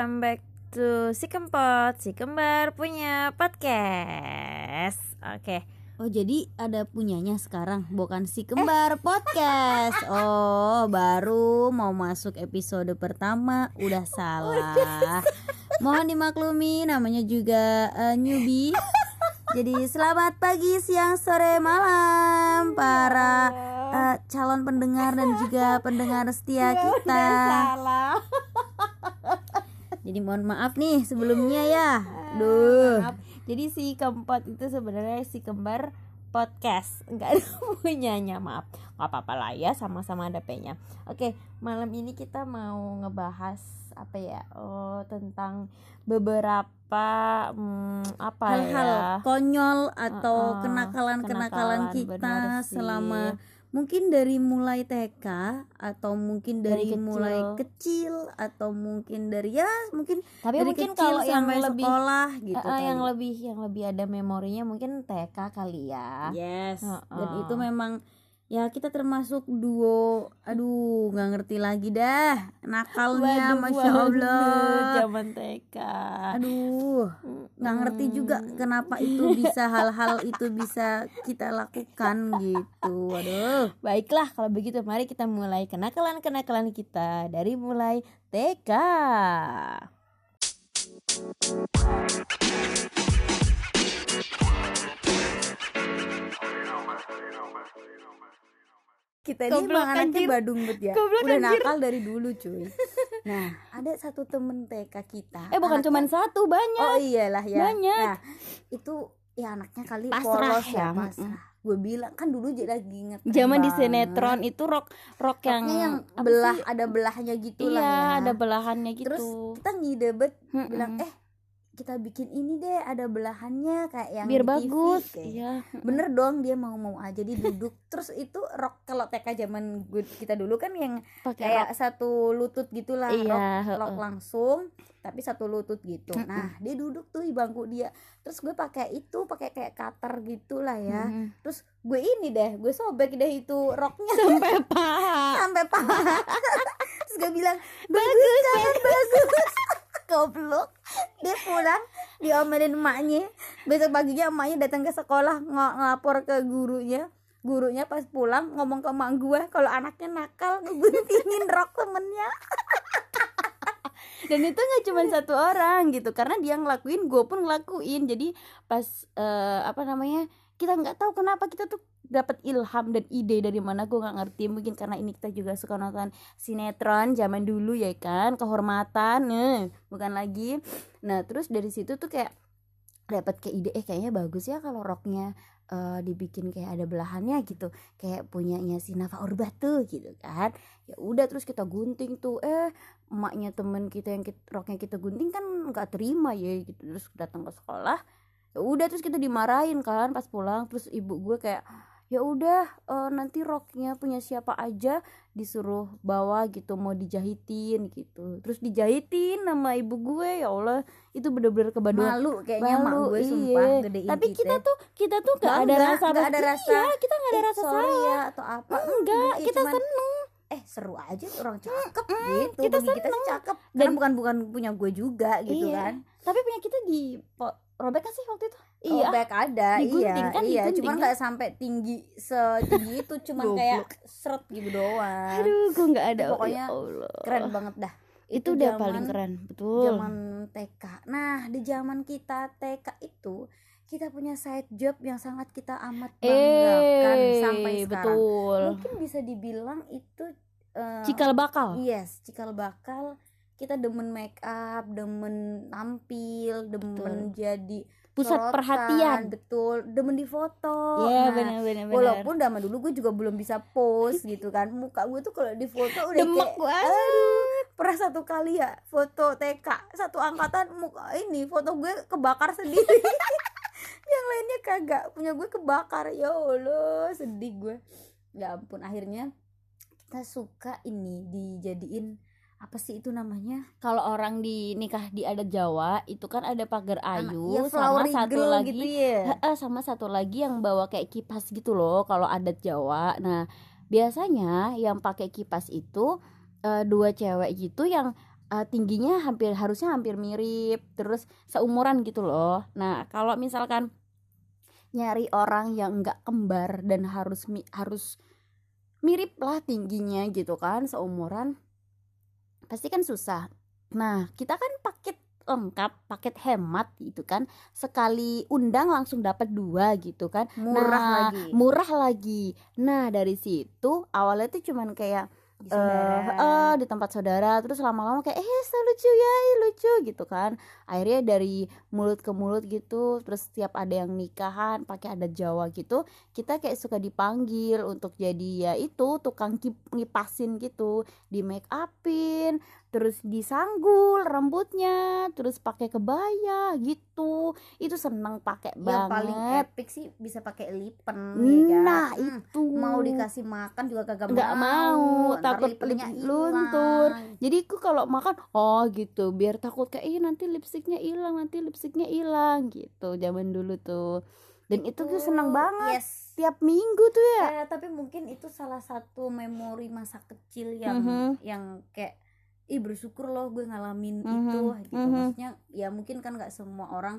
welcome back to Si Kempot Si Kembar punya podcast. Oke. Oh jadi ada punyanya sekarang bukan si kembar podcast. Oh baru mau masuk episode pertama. Udah salah. Mohon dimaklumi namanya juga uh, newbie. Jadi selamat pagi siang sore malam para uh, calon pendengar dan juga pendengar setia kita Jadi mohon maaf nih sebelumnya ya. Duh. Maaf. Jadi si keempat itu sebenarnya si kembar podcast. Enggak ada punyanya maaf. Gak apa-apa lah ya sama-sama ada P-nya. Oke malam ini kita mau ngebahas apa ya? Oh, Tentang beberapa hmm, apa hal-hal ya konyol atau kenakalan-kenakalan kenakalan, kita benar sih. selama mungkin dari mulai TK atau mungkin Dari dari, kecil. mulai kecil atau mungkin dari ya mungkin Tapi dari mungkin kecil kalau yang sampai lebih sekolah gitu Eh, eh, yang lebih yang lebih ada memorinya mungkin TK kali ya. yes dan Uh-uh. itu memang ya kita termasuk duo aduh nggak ngerti lagi dah nakalnya Waduh, masya allah Zaman TK. aduh nggak ngerti juga kenapa itu bisa hal-hal itu bisa kita lakukan gitu waduh Baiklah kalau begitu mari kita mulai kenakalan-kenakalan kita dari mulai TK. Kita ini Goblok, emang anaknya anjir. badung bet ya Goblok, udah anjir. nakal dari dulu cuy nah ada satu temen TK kita Eh bukan cuma satu banyak. oh iyalah ya Banyak. nah itu ya anaknya kali Pasrah polos ya ya, pasrah gue bilang kan dulu jadi lagi inget Zaman di sinetron itu rok rok yang, yang belah sih? ada belahnya gitu Iya, lah ya ada belahannya gitu. terus kita ngide bet Mm-mm. bilang eh kita bikin ini deh ada belahannya kayak yang biar di TV, bagus. kayak. Iya. bener dong dia mau mau aja dia duduk terus itu rok kalau TK zaman kita dulu kan yang Pakai kayak rok. satu lutut gitulah Iya, rok, langsung tapi satu lutut gitu nah dia duduk tuh di bangku dia terus gue pakai itu pakai kayak cutter gitulah ya Mm. terus gue ini deh gue sobek deh itu roknya Sampai paha. sampai paha terus gue bilang bagus kan bagus goblok. Dia pulang diomelin emaknya. Besok paginya emaknya datang ke sekolah ng- ngelapor ke gurunya. Gurunya pas pulang ngomong ke emak gue kalau anaknya nakal ngeguntingin rok temennya. Dan itu nggak cuma satu orang gitu karena dia ngelakuin gue pun ngelakuin. Jadi pas eh, apa namanya kita nggak tahu kenapa kita tuh dapat ilham dan ide dari mana gue nggak ngerti. Mungkin karena ini kita juga suka nonton sinetron zaman dulu ya kan? Kehormatan eh, bukan lagi. Nah terus dari situ tuh kayak dapat kayak ide eh kayaknya bagus ya kalau roknya eh, dibikin kayak ada belahannya gitu. Kayak punyanya si Nafa Urba tuh gitu kan? Ya udah terus kita gunting tuh. Eh emaknya temen kita yang kit- roknya kita gunting kan nggak terima ya gitu. Terus datang ke sekolah ya udah terus kita dimarahin kan pas pulang. Terus ibu gue kayak ya udah eh, nanti roknya punya siapa aja disuruh bawa gitu mau dijahitin gitu. Terus dijahitin sama ibu gue ya Allah itu bener-bener kebaduan malu kayaknya mak Malu, gue iya. sumpah gedein tapi kita tuh kita tuh nggak ada rasa nggak ada iya, rasa, kita nggak ada "Eh, rasa sorry ya atau apa. Enggak Iya, kita cuman, seneng. Eh seru aja tuh orang cakep gitu kita bagi kita sih cakep. Dan bukan bukan punya gue juga gitu Iya. kan. Tapi punya kita di robek kan sih waktu itu iya. Back ada Digunting iya kan, iya. digunting. Kan? nggak sampai tinggi setinggi itu cuman kayak seret gitu doang. Aduh gue nggak ada. Pokoknya ya Allah. keren banget dah. Itu itu udah zaman- paling keren betul. zaman TK nah di zaman kita TK itu kita punya side job yang sangat kita amat banggakan eh sampai sekarang. betul. Mungkin bisa dibilang itu eh, cikal bakal. Yes, cikal bakal. Kita demen make up, demen tampil, demen jadi pusat sorotan, perhatian. betul, demen di foto. Iya Nah, benar benar Walaupun zaman dulu gue juga belum bisa pose gitu kan, muka gue tuh kalau di foto udah demek kayak banget aduh, pernah satu kali ya foto TK satu angkatan muka ini foto gue kebakar sendiri. yang lainnya kagak punya gue kebakar. Ya Allah sedih gue ya ampun akhirnya kita suka ini dijadiin apa sih itu namanya? Kalau orang di nikah di adat Jawa itu kan ada pagar Anak- ayu ya, sama satu girl lagi gitu ya. Heeh, sama satu lagi yang bawa kayak kipas gitu loh kalau adat Jawa. Nah, biasanya yang pakai kipas itu eh, dua cewek gitu yang uh, tingginya hampir harusnya hampir mirip terus seumuran gitu loh. Nah kalau misalkan nyari orang yang nggak kembar dan harus mi harus mirip lah tingginya gitu kan seumuran pasti kan susah. Nah kita kan paket lengkap paket hemat gitu kan. Sekali undang langsung dapat dua gitu kan. Murah nah, lagi. murah lagi. Nah dari situ awalnya tuh cuman kayak Di eh saudara. eh, di tempat saudara. Terus lama-lama kayak eh so lucu ya ih, lucu gitu kan. Akhirnya dari mulut ke mulut gitu terus setiap ada yang nikahan pakai adat Jawa gitu kita kayak suka dipanggil untuk jadi ya itu tukang kip- ngipasin gitu. Di make upin terus disanggul rambutnya terus pakai kebaya gitu. Itu seneng pakai yang banget. paling epic sih bisa pakai lipen ya kan? nah Hmm, itu. mau dikasih makan juga kagak nggak mau. takut lipennya lip luntur. Jadi aku kalau makan oh gitu biar takut kayak ih nanti lipstiknya hilang nanti lipstiknya hilang gitu zaman dulu tuh. Dan itu tuh seneng banget. yes. Tiap minggu tuh ya. Eh, tapi mungkin itu salah satu memori masa kecil yang Mhm. yang kayak ih bersyukur loh gue ngalamin Mhm, itu gitu. mhm. maksudnya ya mungkin kan nggak semua orang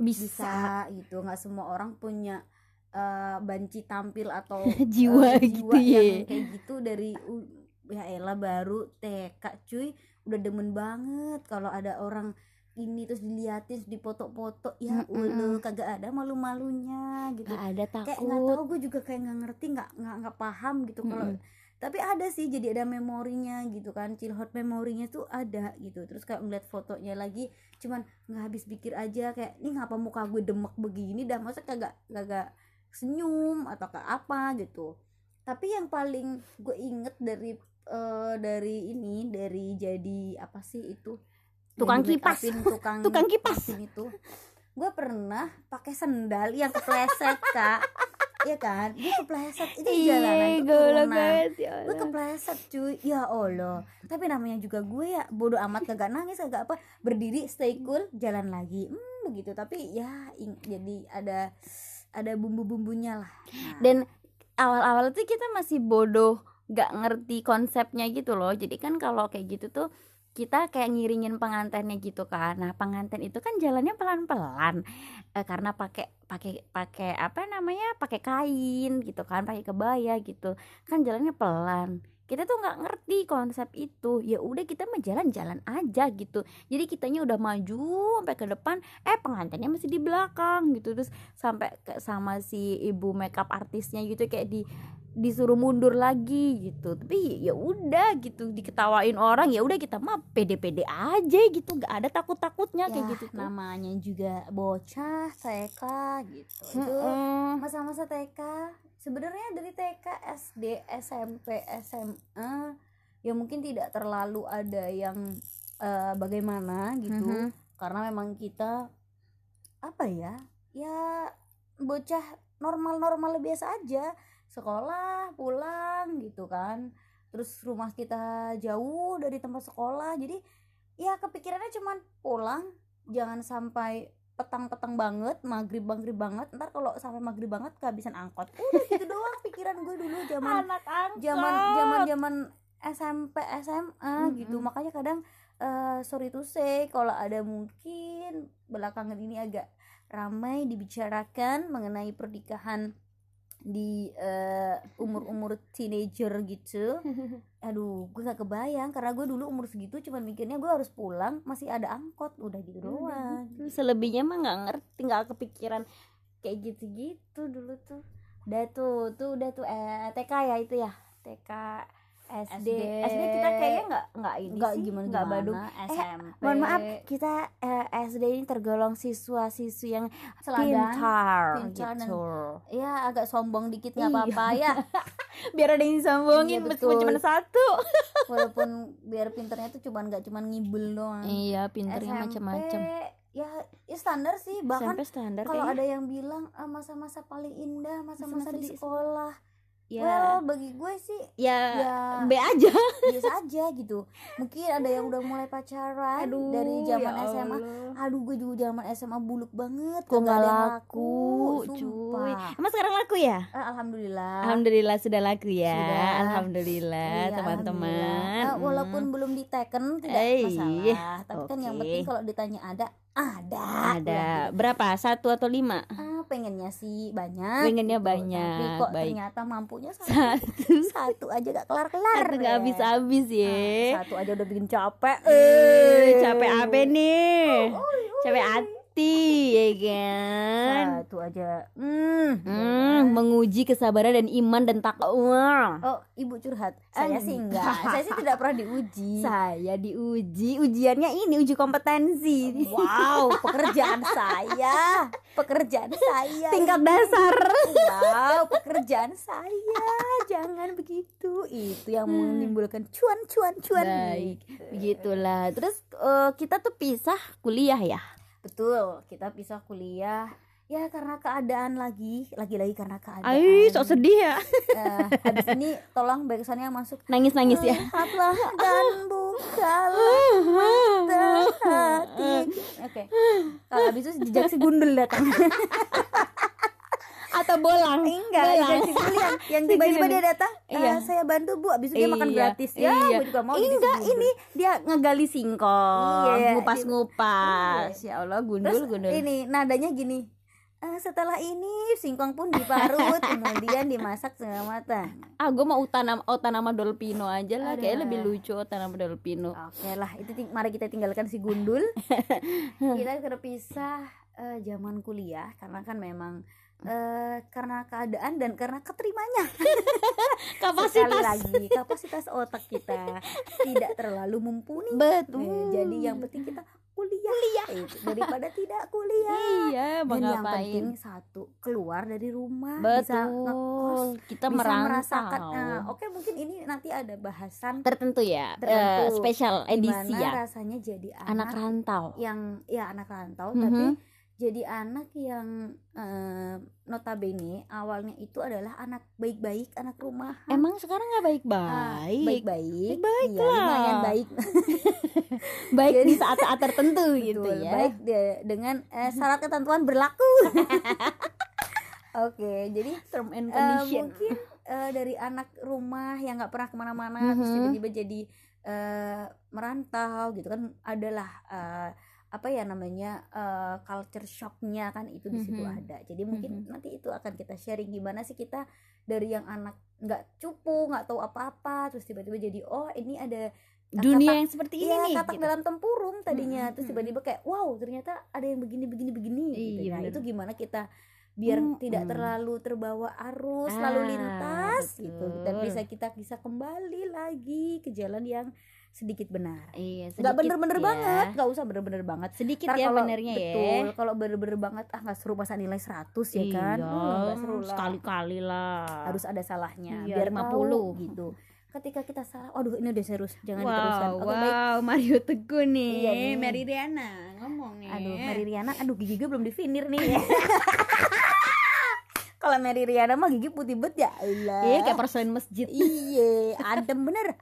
bisa, bisa gitu. Nggak semua orang punya eh, banci tampil atau jiwa eh, gitu yang ya. kayak gitu dari u- ya elah baru TK cuy. Udah demen banget kalau ada orang ini terus diliatin terus dipoto-foto ya Mm-mm. ulu kagak ada malu-malunya gitu. Nggak ada kayak nggak takut. tahu gue juga kayak nggak ngerti nggak nggak nggak paham gitu kalau Mm-mm. Tapi ada sih jadi ada memorinya gitu kan childhood memorinya tuh ada gitu. Terus kayak ngeliat fotonya lagi cuman nggak habis pikir aja kayak ini ngapa muka gue demek begini dah? Masa kagak kagak senyum atau kayak apa? gitu. Tapi yang paling gue inget dari eh, dari ini dari jadi apa sih itu? Tukang Jadi kipas. upin, tukang Tukang kipas. itu. Gue pernah pakai sendal yang kepleset kak Iya kan? Dia kepleset. Itu di jalanan turunan banget ya gue kepleset cuy. Ya allah. Tapi namanya juga gue ya bodoh amat kagak nangis kagak apa. Berdiri stay cool jalan lagi. Hmm begitu. Tapi ya ing- jadi ada ada bumbu-bumbunya lah. Nah, dan awal-awal tuh kita masih bodoh nggak ngerti konsepnya gitu loh. Jadi kan kalau kayak gitu tuh kita kayak ngiringin pengantinnya gitu kan. Nah pengantin itu kan jalannya pelan-pelan Eh, karena pakai pakai pakai apa namanya pakai kain gitu kan pakai kebaya gitu. Kan jalannya pelan. Kita tuh nggak ngerti konsep itu. Ya udah kita mah jalan-jalan aja gitu. Jadi kitanya udah maju sampai ke depan eh pengantinnya masih di belakang gitu. Terus sampai sama si ibu makeup artisnya gitu kayak di disuruh mundur lagi gitu. Tapi ya udah gitu diketawain orang ya udah kita mah pede-pede aja gitu. Nggak ada takut-takutnya kayak ya, gitu tuh. namanya juga bocah TK gitu. Itu masa-masa TK sebenarnya dari TK SD SMP SMA ya mungkin tidak terlalu ada yang eh, bagaimana gitu. Mhm. karena memang kita apa ya ya bocah normal-normal biasa aja sekolah pulang gitu kan. Terus rumah kita jauh dari tempat sekolah jadi ya kepikirannya cuman pulang jangan sampai petang-petang banget maghrib maghrib banget ntar kalau sampai maghrib banget kehabisan angkot. Udah gitu doang pikiran gue dulu zaman anak angkot. zaman zaman zaman SMP SMA gitu Mm-mm. makanya kadang eh, sorry to say kalau ada mungkin belakangan ini agak ramai dibicarakan mengenai pernikahan di eh, umur-umur teenager gitu. Aduh gue gak kebayang. Karena gue dulu umur segitu cuman mikirnya gue harus pulang masih ada angkot udah gitu doang. Terus selebihnya mah nggak ngerti nggak kepikiran kayak gitu-gitu dulu tuh. Udah tuh tuh udah tuh eh, TK ya itu ya TK SD SD. Kita kayaknya nggak nggak ini nggak sih gimana nggak badung. SMP mohon maaf kita eh, SD ini tergolong siswa-siswi yang Seladan, pintar, pintar dan- gitu. ya agak sombong dikit nggak Iya. apa-apa ya. Biar ada yang disombongin Iya, meskipun cuma satu. Walaupun biar pinternya tuh cuman nggak cuman ngibul doang. Iya pintarnya SMP, macam-macam ya, ya standar sih. Bahkan kalau ada yang bilang "Ah, masa-masa paling indah masa-masa di- sekolah ya. Well bagi gue sih ya, ya B aja. biasa aja gitu. Mungkin ada yang udah mulai pacaran dari zaman ya SMA Allah. aduh gue juga zaman SMA buluk banget kok nggak laku cuy. emang sekarang laku ya? Eh, alhamdulillah. Alhamdulillah sudah laku ya. Sudah. Alhamdulillah Iya, teman-teman. alhamdulillah. Eh, walaupun Hmm. belum diteken tidak Eh, masalah. Tapi kan yang penting kalau ditanya ada ada. Ada. Berapa? Satu atau lima? Ah pengennya sih banyak Pengennya gitu. banyak, tapi kok baik. ternyata mampunya satu satu satu aja gak kelar kelar satu nggak habis habis ya. Satu aja udah bikin capek. Eh capek apa nih? Capek hati ya kan? Satu aja. Hmm, hmm, menguji kesabaran dan iman dan takwa. Oh ibu curhat. Saya sih Enggak. saya sih tidak pernah diuji. Saya diuji. Ujiannya ini uji kompetensi. Wow pekerjaan saya. Pekerjaan saya. Tingkat dasar. Wow pekerjaan saya. Jangan begitu. Itu yang menimbulkan cuan cuan cuan. Baik. Begitulah. Terus eh, kita tuh pisah kuliah ya betul kita pisah kuliah. Ya karena keadaan lagi lagi-lagi karena keadaan. Aih, sok sedih ya. Eh, habis ini tolong backsoundnya masuk. Nangis-nangis ya. Lihatlah dan bukalah mata hati. Oke. Kalau habis itu jejak si gundul datang Atau bolang. enggak Bolang. yang, yang tiba-tiba dia datang "Eh, Iya. saya bantu bu habis itu dia makan Iya, gratis ya iya. gue juga mau Enggak, ini dia ngegali singkong, Iya, ngupas-ngupas. Ya Allah, gundul, Terus gundul. ini nadanya gini "Eh, setelah ini singkong pun diparut kemudian dimasak setengah matang Ah, gue mau utanam utanama dolpino aja lah. Kayaknya Aduh. lebih lucu utanama dolpino. Oke lah, itu ting- mari kita tinggalkan si gundul. kita terpisah eh, zaman kuliah karena kan memang eh, karena keadaan dan karena keterimanya. Sekali Kapasitas. lagi kapasitas otak kita tidak terlalu mumpuni. Betul. Eh, jadi yang penting kita kuliah. Kuliah. daripada tidak kuliah. Iya, Dan yang ngapain? penting satu keluar dari rumah bisa ngekos, Betul. Kita bisa merantau. merasakan. Nah, oke mungkin ini nanti ada bahasan Tertentu ya. Tertentu. eh, spesial edisi ya. rasanya jadi Anak anak rantau. yang ya anak rantau Mhm. tapi jadi anak yang eh, notabene awalnya itu adalah anak baik-baik anak rumah Emang sekarang nggak Ah, baik-baik? baik-baik Baik iya, lumayan baik baik Jadi- di saat-saat tertentu gitu Betul, ya. baik de- dengan eh, syarat ketentuan berlaku oke jadi Term and eh, condition. mungkin eh, dari anak rumah yang nggak pernah ke mana-mana terus Mhm. tiba-tiba jadi eh, merantau gitu kan adalah eh, apa ya namanya eh, culture shocknya kan itu di situ Mhm. ada jadi mungkin Mhm. nanti itu akan kita sharing gimana sih kita dari yang anak nggak cupu nggak tahu apa-apa terus tiba-tiba jadi oh ini ada Dunia yang seperti ini Iya, nih. katak gitu. dalam tempurung tadinya Mm-mm, terus mm-mm. tiba-tiba kayak wow ternyata ada yang begini begini begini gitu. Iya, nah bener. itu gimana kita biar Mm-mm. tidak terlalu terbawa arus Ah, lalu lintas gitu dan betul. bisa kita bisa kembali lagi ke jalan yang sedikit benar Iya, sedikit bener-bener ya. banget nggak usah bener-bener banget Sedikit Ntar ya kalau- benernya ya. betul kalau bener-bener banget ah nggak seru masa nilai 100 ya kan Iya, Hmm, nggak seru lah sekali-kali lah. harus ada salahnya Iya, biar 50. tahu gitu ketika kita salah waduh ini udah serius jangan wow, diteruskan oke baik wow, Mario Teguh nih. Iya nih. Mary Riana ngomong nih. Aduh, Mary Riana, aduh gigi gue belum divinir nih. Kalau Mary Riana mah gigi putih bet ya Allah. Iya, kayak personil masjid. Iya, adem bener.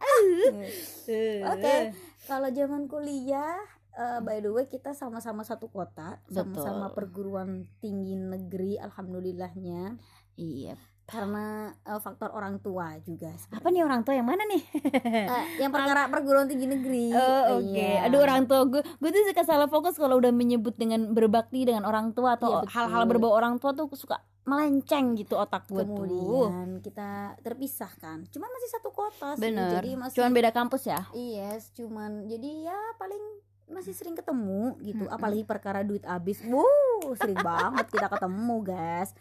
Eh. Oke, kalau zaman kuliah, eh, by the way kita sama-sama satu kota, sama-sama perguruan tinggi negeri, alhamdulillahnya. Iya. Karena eh, faktor orang tua juga. Apa nih orang tua yang mana nih? Eh, yang perkara perguruan tinggi negeri. Oh, oke. Iya. Aduh orang tua gue, gue tuh suka salah fokus kalau udah menyebut dengan berbakti dengan orang tua atau Iya, hal-hal berbau orang tua tuh suka melenceng gitu otak gue tuh. Kemudian kita terpisahkan. Cuman masih satu kota sih. Bener. Jadi masih Cuman beda kampus ya. Yes, cuman jadi ya paling masih sering ketemu gitu. Mm-mm. Apalagi perkara duit habis. Wuh, sering banget kita ketemu, guys.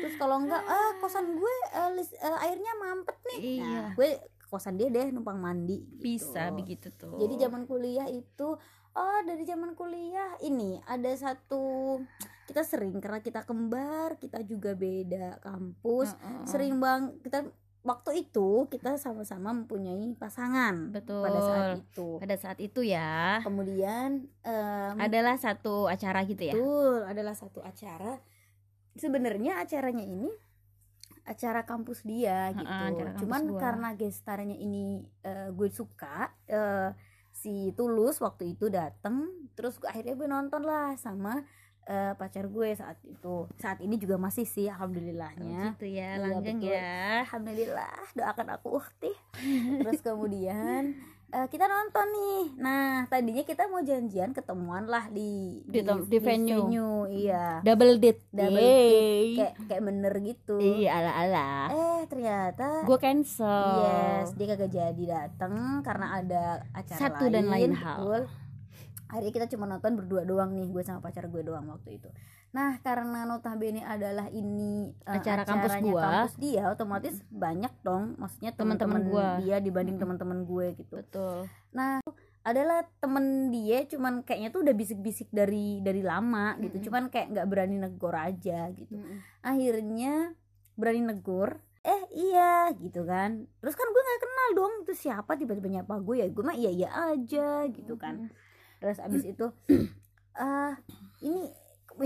Terus kalau enggak eh kosan gue eh, lis- eh, airnya mampet nih. Iya. Nah, gue kosan dia deh numpang mandi gitu. Bisa begitu tuh. Jadi zaman kuliah itu oh dari zaman kuliah ini ada satu kita sering karena kita kembar, kita juga beda kampus. Heeh. Sering bang kita waktu itu kita sama-sama mempunyai pasangan betul. pada saat itu. Pada saat itu ya. Kemudian em, Adalah satu acara gitu ya. betul adalah satu acara. Sebenarnya acaranya ini acara kampus dia gitu acara kampus cuman gua. karena gestarnya ini eh, gue suka eh, si tulus waktu itu dateng terus gua- akhirnya gue nonton lah sama eh, pacar gue saat itu. Saat ini juga masih sih alhamdulillahnya. Gitu ya Iya, langgeng ya. Alhamdulillah doakan aku ukti terus kemudian eh, kita nonton nih. Nah tadinya kita mau janjian ketemuan lah di Di tem- di venue. iya. Double date Double Yeay. kayak kayak bener gitu. Iya ala ala. Eh ternyata gue cancel. Yes dia kagak jadi datang karena ada acara Satu dan lain hal. betul. Akhirnya kita cuma nonton berdua doang nih gue sama pacar gue doang waktu itu. Nah karena notabene adalah ini eh, Acara kampus gua. kampus dia otomatis banyak dong maksudnya Teman-teman gua. dia dibanding teman-teman gue gitu. Betul. Adalah temen dia cuman kayaknya tuh udah bisik-bisik dari dari lama gitu. Cuman kayak nggak berani negor aja gitu. Akhirnya berani negur eh iya gitu kan. Terus kan gue nggak kenal dong itu siapa tiba-tiba nyapa gue ya gue mah iya iya aja gitu kan terus abis itu ah ini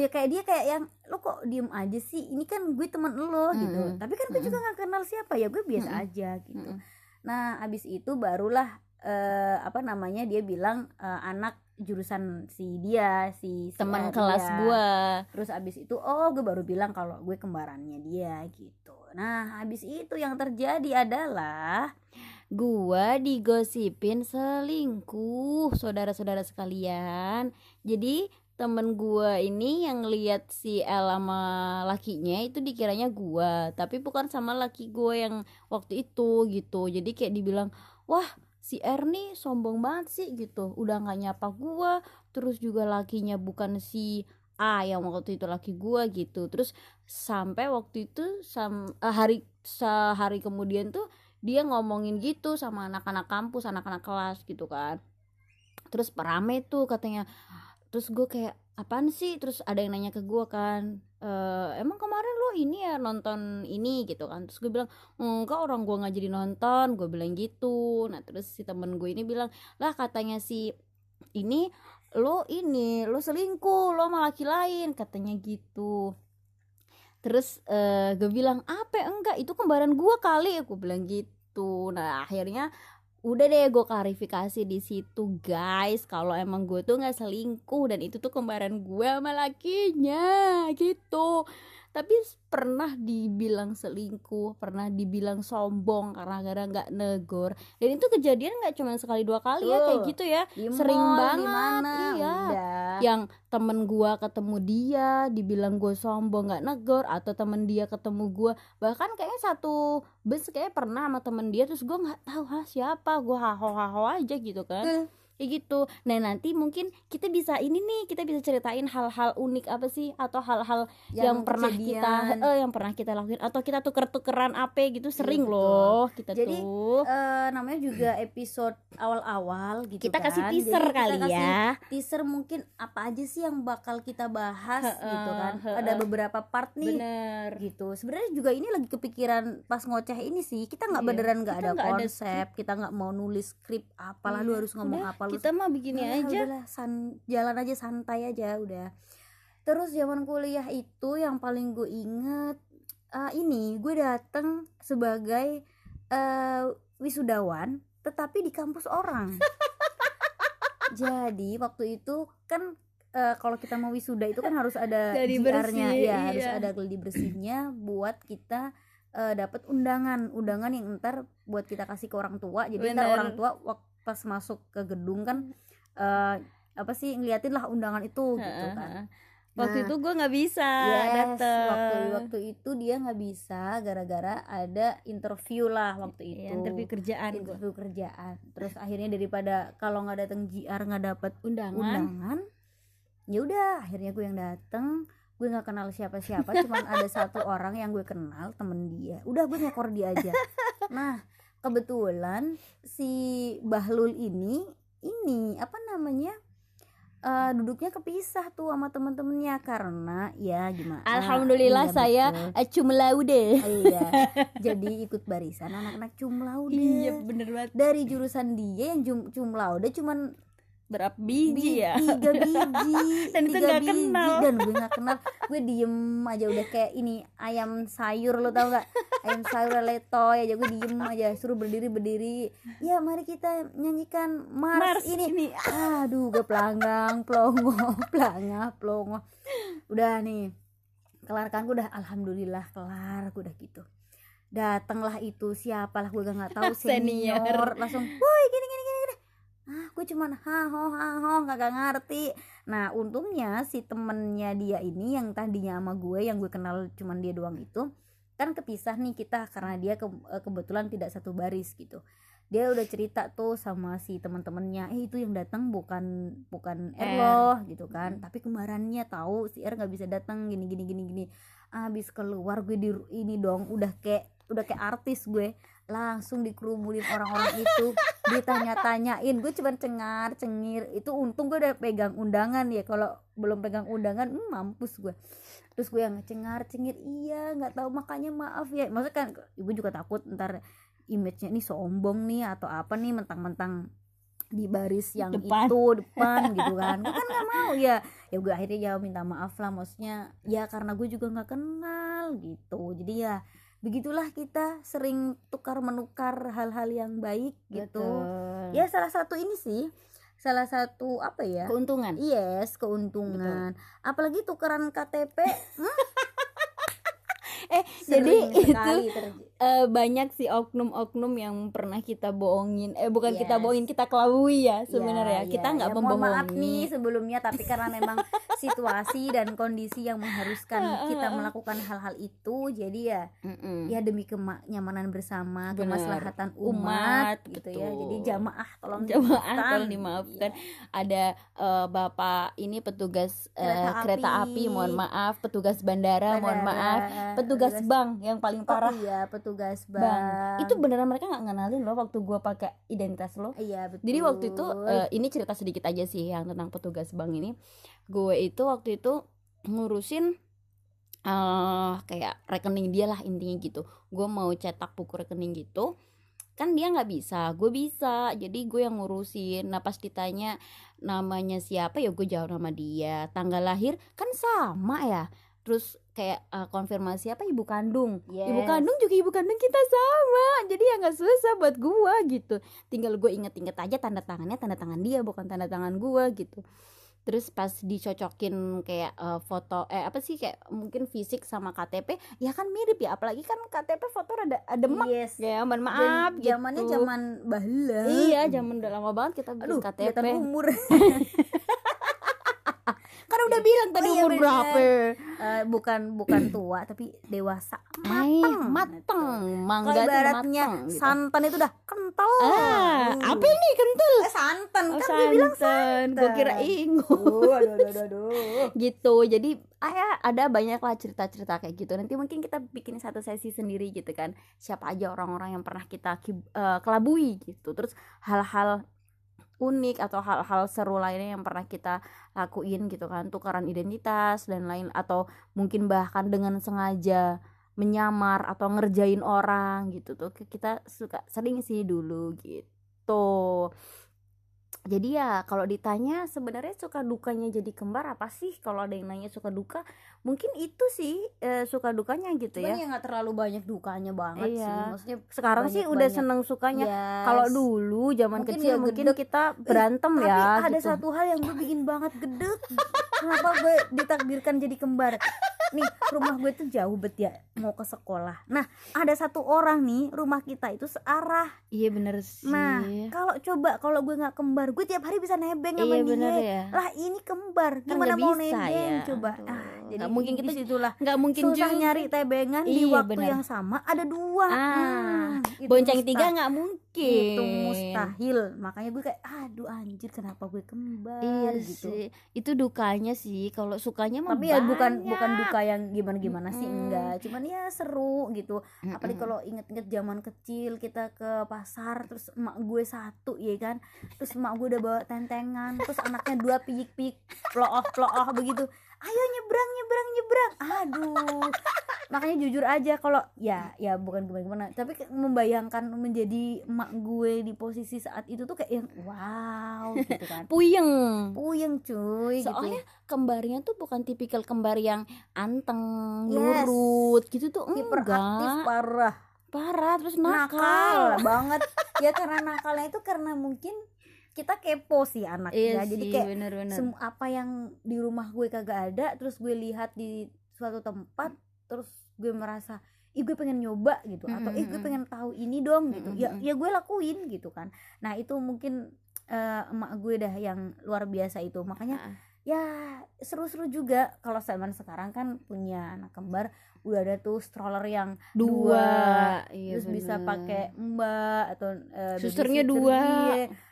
ya kayak dia kayak yang lo kok diem aja sih? Ini kan gue temen lo gitu. Mm-mm. tapi kan gue juga nggak kenal siapa. Ya gue biasa Mm-mm. aja gitu. Mm-mm. nah abis itu barulah eh, apa namanya dia bilang eh, anak jurusan si dia si, si teman kelas gua. Terus abis itu oh gue baru bilang kalau gue kembarannya dia gitu. Nah abis itu yang terjadi adalah gua digosipin selingkuh saudara-saudara sekalian. Jadi temen gua ini yang lihat si El sama lakinya itu dikiranya gua tapi bukan sama laki gua yang waktu itu gitu. Jadi kayak dibilang wah si R nih sombong banget sih gitu. Udah nggak nyapa gua terus juga lakinya bukan si A yang waktu itu laki gua gitu. Terus sampai waktu itu sam eh, hari sehari kemudian tuh dia ngomongin gitu sama anak-anak kampus anak-anak kelas gitu kan. Terus rame tuh katanya. Terus gue kayak apaan sih? Terus ada yang nanya ke gue kan "Eh, emang kemarin lo ini ya nonton ini? Gitu kan. Terus gue bilang enggak orang gue nggak jadi nonton. Gue bilang gitu. Nah terus si temen gue ini bilang lah katanya si ini lo ini lo selingkuh lo sama laki lain. Katanya gitu. Terus eh gue bilang apa? Enggak itu kembaran gue kali. Aku bilang gitu nah akhirnya udah deh gue klarifikasi di situ guys. Kalau emang gue tuh nggak selingkuh dan itu tuh kembaran gue sama lakinya gitu tapi pernah dibilang selingkuh pernah dibilang sombong karena gara nggak negor dan itu kejadian nggak cuma sekali dua kali ya kayak Tuh. gitu ya Sering banget, mana, iya. udah. yang temen gua ketemu dia dibilang gue sombong nggak negor atau temen dia ketemu gua bahkan kayaknya satu bus kayak pernah sama temen dia terus gua nggak tahu ha siapa gua haho haho aja gitu kan Eh. Kayak gitu. Nah nanti mungkin kita bisa ini nih kita bisa ceritain hal-hal unik apa sih? Atau hal-hal yang, pernah kita kejadian. eh, yang pernah kita lakuin. Atau kita tuker-tukeran apa gitu sering betul. loh kita Jadi, tuh. Eh, namanya juga episode awal-awal gitu kita kan. kasih Jadi teaser kita kali kasih ya. teaser mungkin apa aja sih yang bakal kita bahas Heeh, gitu kan. heeh. ada beberapa part nih bener. gitu. Sebenarnya juga ini lagi kepikiran pas ngoceh ini sih. Kita nggak Iya, beneran nggak kita ada ada konsep kita nggak mau nulis skrip apalah lu Iya, harus ngomong apa lu kita mah begini Udah, aja. udahlah, san- jalan aja santai aja udah. Terus zaman kuliah itu yang paling gue inget eh, ini gue dateng sebagai eh, wisudawan tetapi di kampus orang. Jadi waktu itu kan eh, kalau kita mau wisuda itu kan harus ada GR-nya ya harus iya. ada gladi bersihnya buat kita eh, dapat undangan. Undangan yang ntar buat kita kasih ke orang tua. Jadi ntar Bener. orang tua wak- pas masuk ke gedung kan eh, apa sih ngeliatin lah undangan itu gitu kan. waktu Nah, itu gue nggak bisa yes dateng. waktu waktu itu dia nggak bisa gara-gara ada interview lah waktu itu. Iya, interview kerjaan interview kerjaan. Terus akhirnya daripada kalau nggak datang GR nggak dapet undangan undangan? ya udah akhirnya gue yang dateng. Gue nggak kenal siapa-siapa cuman ada satu orang yang gue kenal temen dia. Udah gue nyekor dia aja. Nah kebetulan si Bahlul ini ini apa namanya eh, duduknya kepisah tuh sama temen-temennya karena ya gimana? Alhamdulillah Iya, saya eh, cum laude. Iya jadi ikut barisan anak-anak cum laude. Iya bener banget. Dari jurusan dia yang cum, cum laude cuman berapa biji Bi- ya? tiga biji Dan itu tiga nggak kenal. dan gue nggak kenal. Gue diem aja udah kayak ini ayam sayur lo tau nggak? Ayam sayur letoy aja gue diem aja suruh berdiri berdiri. Ya mari kita nyanyikan mars, Mars ini. ini. Aduh gue pelanggang plongo pelangah plongo udah nih kelar kan? Gue udah alhamdulillah kelar gue udah gitu. Datanglah itu siapalah gue gak nggak tahu Senior. senior. Langsung woi gini gini ah gue cuman haho haho kagak ngerti. Nah untungnya si temennya dia ini yang tadinya sama gue yang gue kenal cuman dia doang itu kan kepisah nih kita karena dia ke- eh, kebetulan tidak satu baris gitu. Dia udah cerita tuh sama si teman-temannya eh itu yang datang bukan bukan R R. loh gitu kan. Tapi kembarannya tahu si R nggak bisa datang gini gini gini gini. Abis keluar gue di ini dong udah kayak udah kayak artis gue langsung dikerumunin orang-orang itu ditanya-tanyain. Gue cuman cengar cengir. Itu untung gue udah pegang undangan ya. Kalau belum pegang undangan hmm, mampus gue. Terus gue yang cengar cengir. Iya nggak tahu. Makanya maaf ya. Maksudnya kan ibu juga takut ntar image-nya ini sombong nih atau apa nih mentang-mentang di baris yang Depan. itu depan gitu kan. Gue kan nggak mau ya. Ya gue akhirnya jawab minta maaf lah. Maksudnya ya karena gue juga nggak kenal gitu. Jadi ya begitulah kita sering tukar menukar hal-hal yang baik gitu. Betul. ya salah satu ini sih salah satu apa ya? Keuntungan. Yes keuntungan. Apalagi tukeran KTP eh jadi itu eh, banyak sih oknum-oknum yang pernah kita bohongin eh bukan kita Yes. bohongin kita kelabui ya Ya, sebenarnya ya, kita nggak ya, mohon membohongi maaf nih sebelumnya tapi karena memang situasi dan kondisi yang mengharuskan kita melakukan hal-hal itu jadi ya Mm-mm. ya demi kenyamanan bersama Benar. kemaslahatan umat, Umat, gitu ya betul. jadi jamaah tolong Jamaah dimaafkan. tolong dimaafkan. Iya. ada eh, bapak ini petugas eh, Kereta kereta, api. api. mohon maaf petugas bandara, mohon Bandara, maaf petugas bank yang paling oh parah. iya petugas bank. bank. Itu beneran mereka nggak ngenalin loh waktu gua pakai identitas lo. Iya betul jadi waktu itu eh, ini cerita sedikit aja sih yang tentang petugas bank ini. Gue itu waktu itu ngurusin eh kayak rekening dia lah intinya gitu. Gue mau cetak buku rekening gitu. Kan dia nggak bisa gue bisa. Jadi gue yang ngurusin. Nah pas ditanya namanya siapa ya gue jawab nama dia. Tanggal lahir kan sama ya. Terus kayak eh, konfirmasi apa ibu kandung. Ibu Yes. kandung juga ibu kandung kita sama jadi ya nggak susah buat gua gitu. Tinggal gue inget-inget aja tanda tangannya tanda tangan dia bukan tanda tangan gua gitu. Terus pas dicocokin kayak eh, foto eh apa sih kayak mungkin fisik sama KTP ya kan mirip ya apalagi kan KTP foto ada ada mak yes. ya mohon Dan maaf gitu. zamannya zaman bahla iya zaman udah lama banget kita bikin aduh KTP umur udah bilang tadi Oh iya, umur bener. berapa Eh, bukan bukan tua tapi dewasa Mateng. mateng kalau mangga ibaratnya mateng, gitu. santan itu udah kental ah Uh. apa ini kental Eh, santan Oh, kan gue bilang santan. Gue kira santan. ingu. Aduh, aduh, aduh, aduh, gitu. Jadi ah, ya, ada banyak lah cerita-cerita kayak gitu. Nanti mungkin kita bikin satu sesi sendiri gitu kan. Siapa aja orang-orang yang pernah kita ki- eh, kelabui gitu. Terus hal-hal unik atau hal-hal seru lainnya yang pernah kita lakuin gitu kan tukaran identitas dan lain atau mungkin bahkan dengan sengaja menyamar atau ngerjain orang gitu tuh kita suka sering sih dulu gitu jadi ya kalau ditanya sebenarnya suka dukanya jadi kembar apa sih kalau ada yang nanya suka duka mungkin itu sih eh, suka dukanya gitu Cuman ya ya nggak terlalu banyak dukanya banget Iya. sih maksudnya sekarang sih udah banyak-banyak. seneng sukanya Yes. kalau dulu zaman Mungkin kecil ya mungkin gedek. kita berantem tapi ya ada gitu. satu hal yang gue bikin banget gedek kenapa gue ditakdirkan jadi kembar nih rumah gue tuh jauh bet ya mau ke sekolah. Nah ada satu orang nih rumah kita itu searah. Iya bener sih. nah kalau coba kalau gue nggak kembar gue tiap hari bisa nebeng sama iya dia. bener ya. Lah ini kembar Kan gimana nggak mau bisa nebeng ya. coba? Aduh, ah, jadi nggak mungkin kita di situlah nggak mungkin susah juga nyari tebengan di Iya, waktu benar. yang sama ada dua. Ah, Hmm, itu bonceng mustahil. tiga nggak mungkin. itu mustahil. Makanya gue kayak aduh anjir kenapa gue kembar? Iya gitu. sih. Itu dukanya sih. Kalau sukanya mah tapi ya bukan bukan duka yang gimana gimana sih enggak. Cuman ya seru gitu. Apalagi kalau inget-inget zaman kecil kita ke pasar terus emak gue satu ya kan? Terus emak gue udah bawa tentengan terus anaknya dua piyik-piyik plooh plooh begitu ayo nyebrang nyebrang nyebrang. Aduh. Makanya jujur aja kalau ya ya bukan gimana gimana tapi membayangkan menjadi emak gue di posisi saat itu tuh kayak yang wow gitu kan. Puyeng. Puyeng cuy soalnya gitu. kembarnya tuh bukan tipikal kembar yang anteng Yes. lurut gitu tuh enggak. parah. Parah terus nakal nakal, banget. Ya karena nakalnya itu karena mungkin kita kepo sih anaknya iya jadi sih kayak bener-bener Sem- apa yang di rumah gue kagak ada terus gue lihat di suatu tempat terus gue merasa ih gue pengen nyoba gitu atau ih gue Mm-mm. pengen tahu ini dong gitu ya Mm-mm. ya gue lakuin gitu kan nah itu mungkin eh, emak gue dah yang luar biasa itu makanya Ah. ya seru-seru juga kalau zaman sekarang kan punya anak kembar udah ada tuh stroller yang dua, iya terus bisa bener. pakai mbak atau eh, Susternya dua.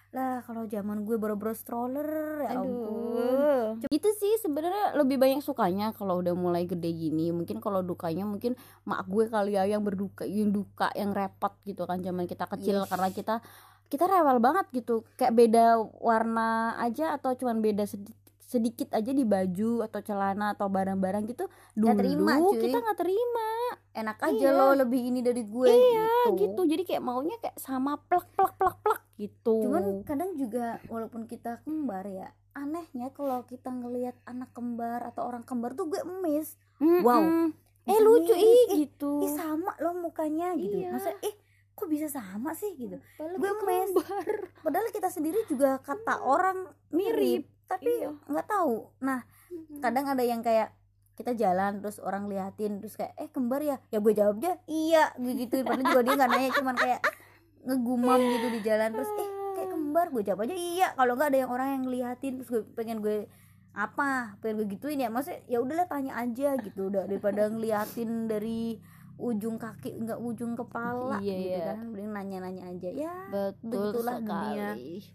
Lah kalau zaman gue baru-baru stroller ya ampun Aduh. Itu sih sebenarnya lebih banyak sukanya kalau udah mulai gede gini. Mungkin kalau dukanya mungkin mak gue kali ya yang berduka, yang duka, yang repot gitu kan zaman kita kecil Yes. karena kita kita rewel banget gitu. Kayak beda warna aja atau cuman beda sedi- sedikit aja di baju atau celana atau barang-barang gitu. Dulu Nggak terima, cuy. kita nggak terima enak aja Iya. lo lebih ini dari gue Iya, gitu. gitu. Jadi kayak maunya kayak sama plak plak plak plak gitu. Cuman kadang juga walaupun kita kembar ya, anehnya kalau kita ngelihat anak kembar atau orang kembar tuh gue emis. Mm-mm. wow. Eh lucu ih ih, gitu. Ih sama lo mukanya gitu. Iya. Masa eh kok bisa sama sih gitu. Padahal gue mes. Padahal kita sendiri juga kata orang mirip, tapi Iya. nggak tahu. Nah, kadang ada yang kayak kita jalan terus orang liatin terus kayak eh kembar ya ya gue jawab aja iya gue gituin padahal juga dia nggak nanya cuman kayak ngegumam gitu di jalan terus eh kayak kembar gue jawab aja iya kalau nggak ada yang orang yang ngeliatin terus gue pengen gue apa pengen gue gituin ya maksudnya ya udahlah tanya aja gitu udah daripada ngeliatin dari ujung kaki nggak ujung kepala Iya, gitu iya. kan. Mending nanya-nanya aja. Ya betul Begitulah sekali. Dunia.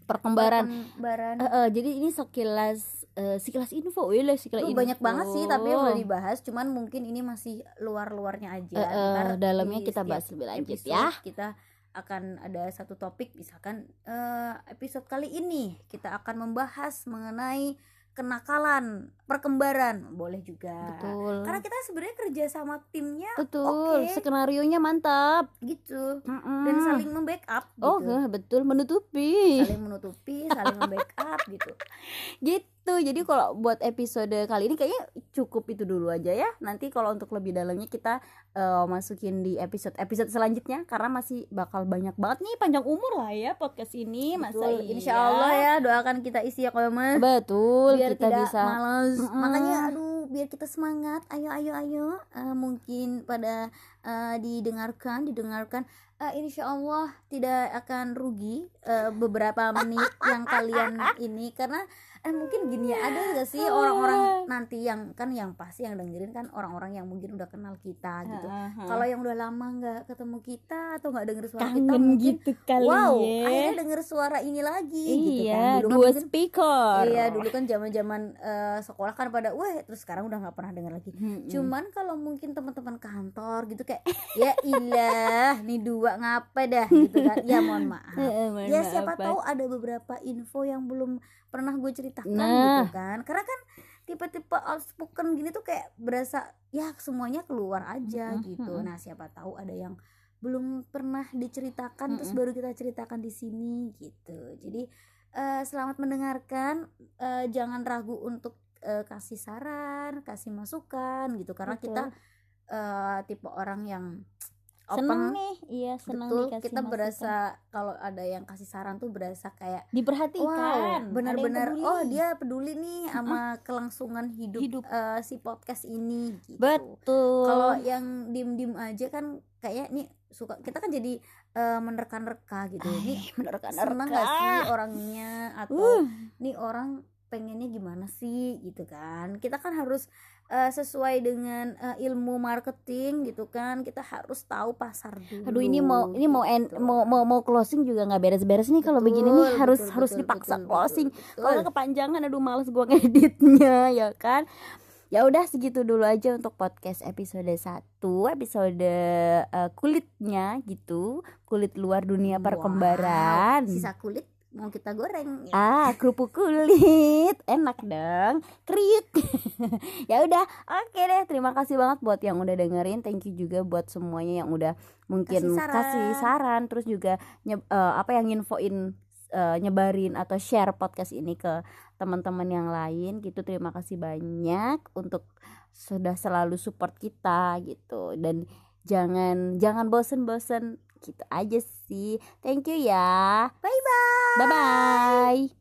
perkembaran. Perkembaran. Eh, eh, jadi ini sekilas eh, sekilas info. Ya lah sekilas info. banyak banget sih tapi yang udah dibahas. Cuman mungkin ini masih luar-luarnya aja. Eh, Ntar dalamnya kita bahas lebih lanjut ya. kita akan ada satu topik. Misalkan eh, episode kali ini kita akan membahas mengenai kenakalan perkembaran. Boleh juga. Betul. Karena kita sebenarnya kerja sama timnya betul. oke. skenario nya mantap. Gitu. Mm-mm. dan saling membackup oh gitu eh, betul. Menutupi. Saling menutupi saling membackup gitu. Gitu. Jadi kalau buat episode kali ini kayaknya cukup itu dulu aja ya. Nanti kalau untuk lebih dalamnya kita eh, masukin di episode episode selanjutnya. Karena masih bakal banyak banget nih panjang umur lah ya podcast ini masa Betul, iya insya Allah ya doakan kita isi ya kalau betul biar kita tidak bisa. malas Mm-mm. makanya aduh biar kita semangat. Ayo ayo ayo. Eh, mungkin pada eh, didengarkan didengarkan. Eh, insya Allah tidak akan rugi eh, beberapa menit yang kalian ini. Karena eh mungkin gini ya ada gak sih orang-orang nanti yang kan yang pasti yang dengerin kan orang-orang yang mungkin udah kenal kita gitu kalau yang udah lama nggak ketemu kita atau nggak denger suara kita kangen mungkin gitu kali wow ya akhirnya denger suara ini lagi gitu kan iya Dulu kan dua speaker Iya dulu kan zaman zaman sekolah kan pada wah terus sekarang udah nggak pernah dengar lagi. Mm-mm. Cuman kalau mungkin teman-teman kantor gitu kayak ya ilah nih dua ngapa dah gitu kan. Ya mohon maaf. Mohon Ya maaf, siapa tahu ada beberapa info yang belum pernah gue ceritakan Nah. gitu kan. Karena kan tipe-tipe outspoken gini tuh kayak berasa ya semuanya keluar aja Mm-mm, gitu. mm-mm. Nah siapa tahu ada yang belum pernah diceritakan terus Mm-mm. baru kita ceritakan di sini gitu. Jadi eh, selamat mendengarkan. Eh, jangan ragu untuk eh, kasih saran, kasih masukan gitu karena Betul. kita eh, tipe orang yang seneng open. nih iya seneng Betul, dikasih kita masukan. berasa kalau ada yang kasih saran tuh berasa kayak diperhatikan wow, benar-benar oh dia peduli nih sama kelangsungan hidup, Hidup. eh, si podcast ini gitu. betul Kalau yang diem-diem aja kan kayak nih suka kita kan jadi eh, menerka-nerka gitu. Nih menerka-nerka. seneng gak sih orangnya atau Uh. nih orang pengennya gimana sih gitu kan kita kan harus eh, sesuai dengan eh, ilmu marketing gitu kan kita harus tahu pasar dulu Aduh ini mau ini mau end, gitu. mau mau mau closing juga nggak beres-beres nih kalau begini nih harus betul, harus betul, dipaksa betul, closing. Kalau kepanjangan aduh males gua ngeditnya ya kan. Ya udah segitu dulu aja untuk podcast episode 1 episode eh, kulitnya gitu, kulit luar dunia Wow, perkembaran. sisa kulit mau kita goreng? Ah kerupuk kulit. Enak dong. Kriuk. Ya udah. Oke deh. Terima kasih banget buat yang udah dengerin. Thank you juga buat semuanya yang udah mungkin Kasih saran. kasih saran. Terus juga nye- eh, apa yang infoin eh, nyebarin atau share podcast ini ke teman-teman yang lain gitu. Terima kasih banyak untuk sudah selalu support kita gitu. Dan jangan jangan bosen-bosen gitu aja sih. Thank you ya. Bye bye bye bye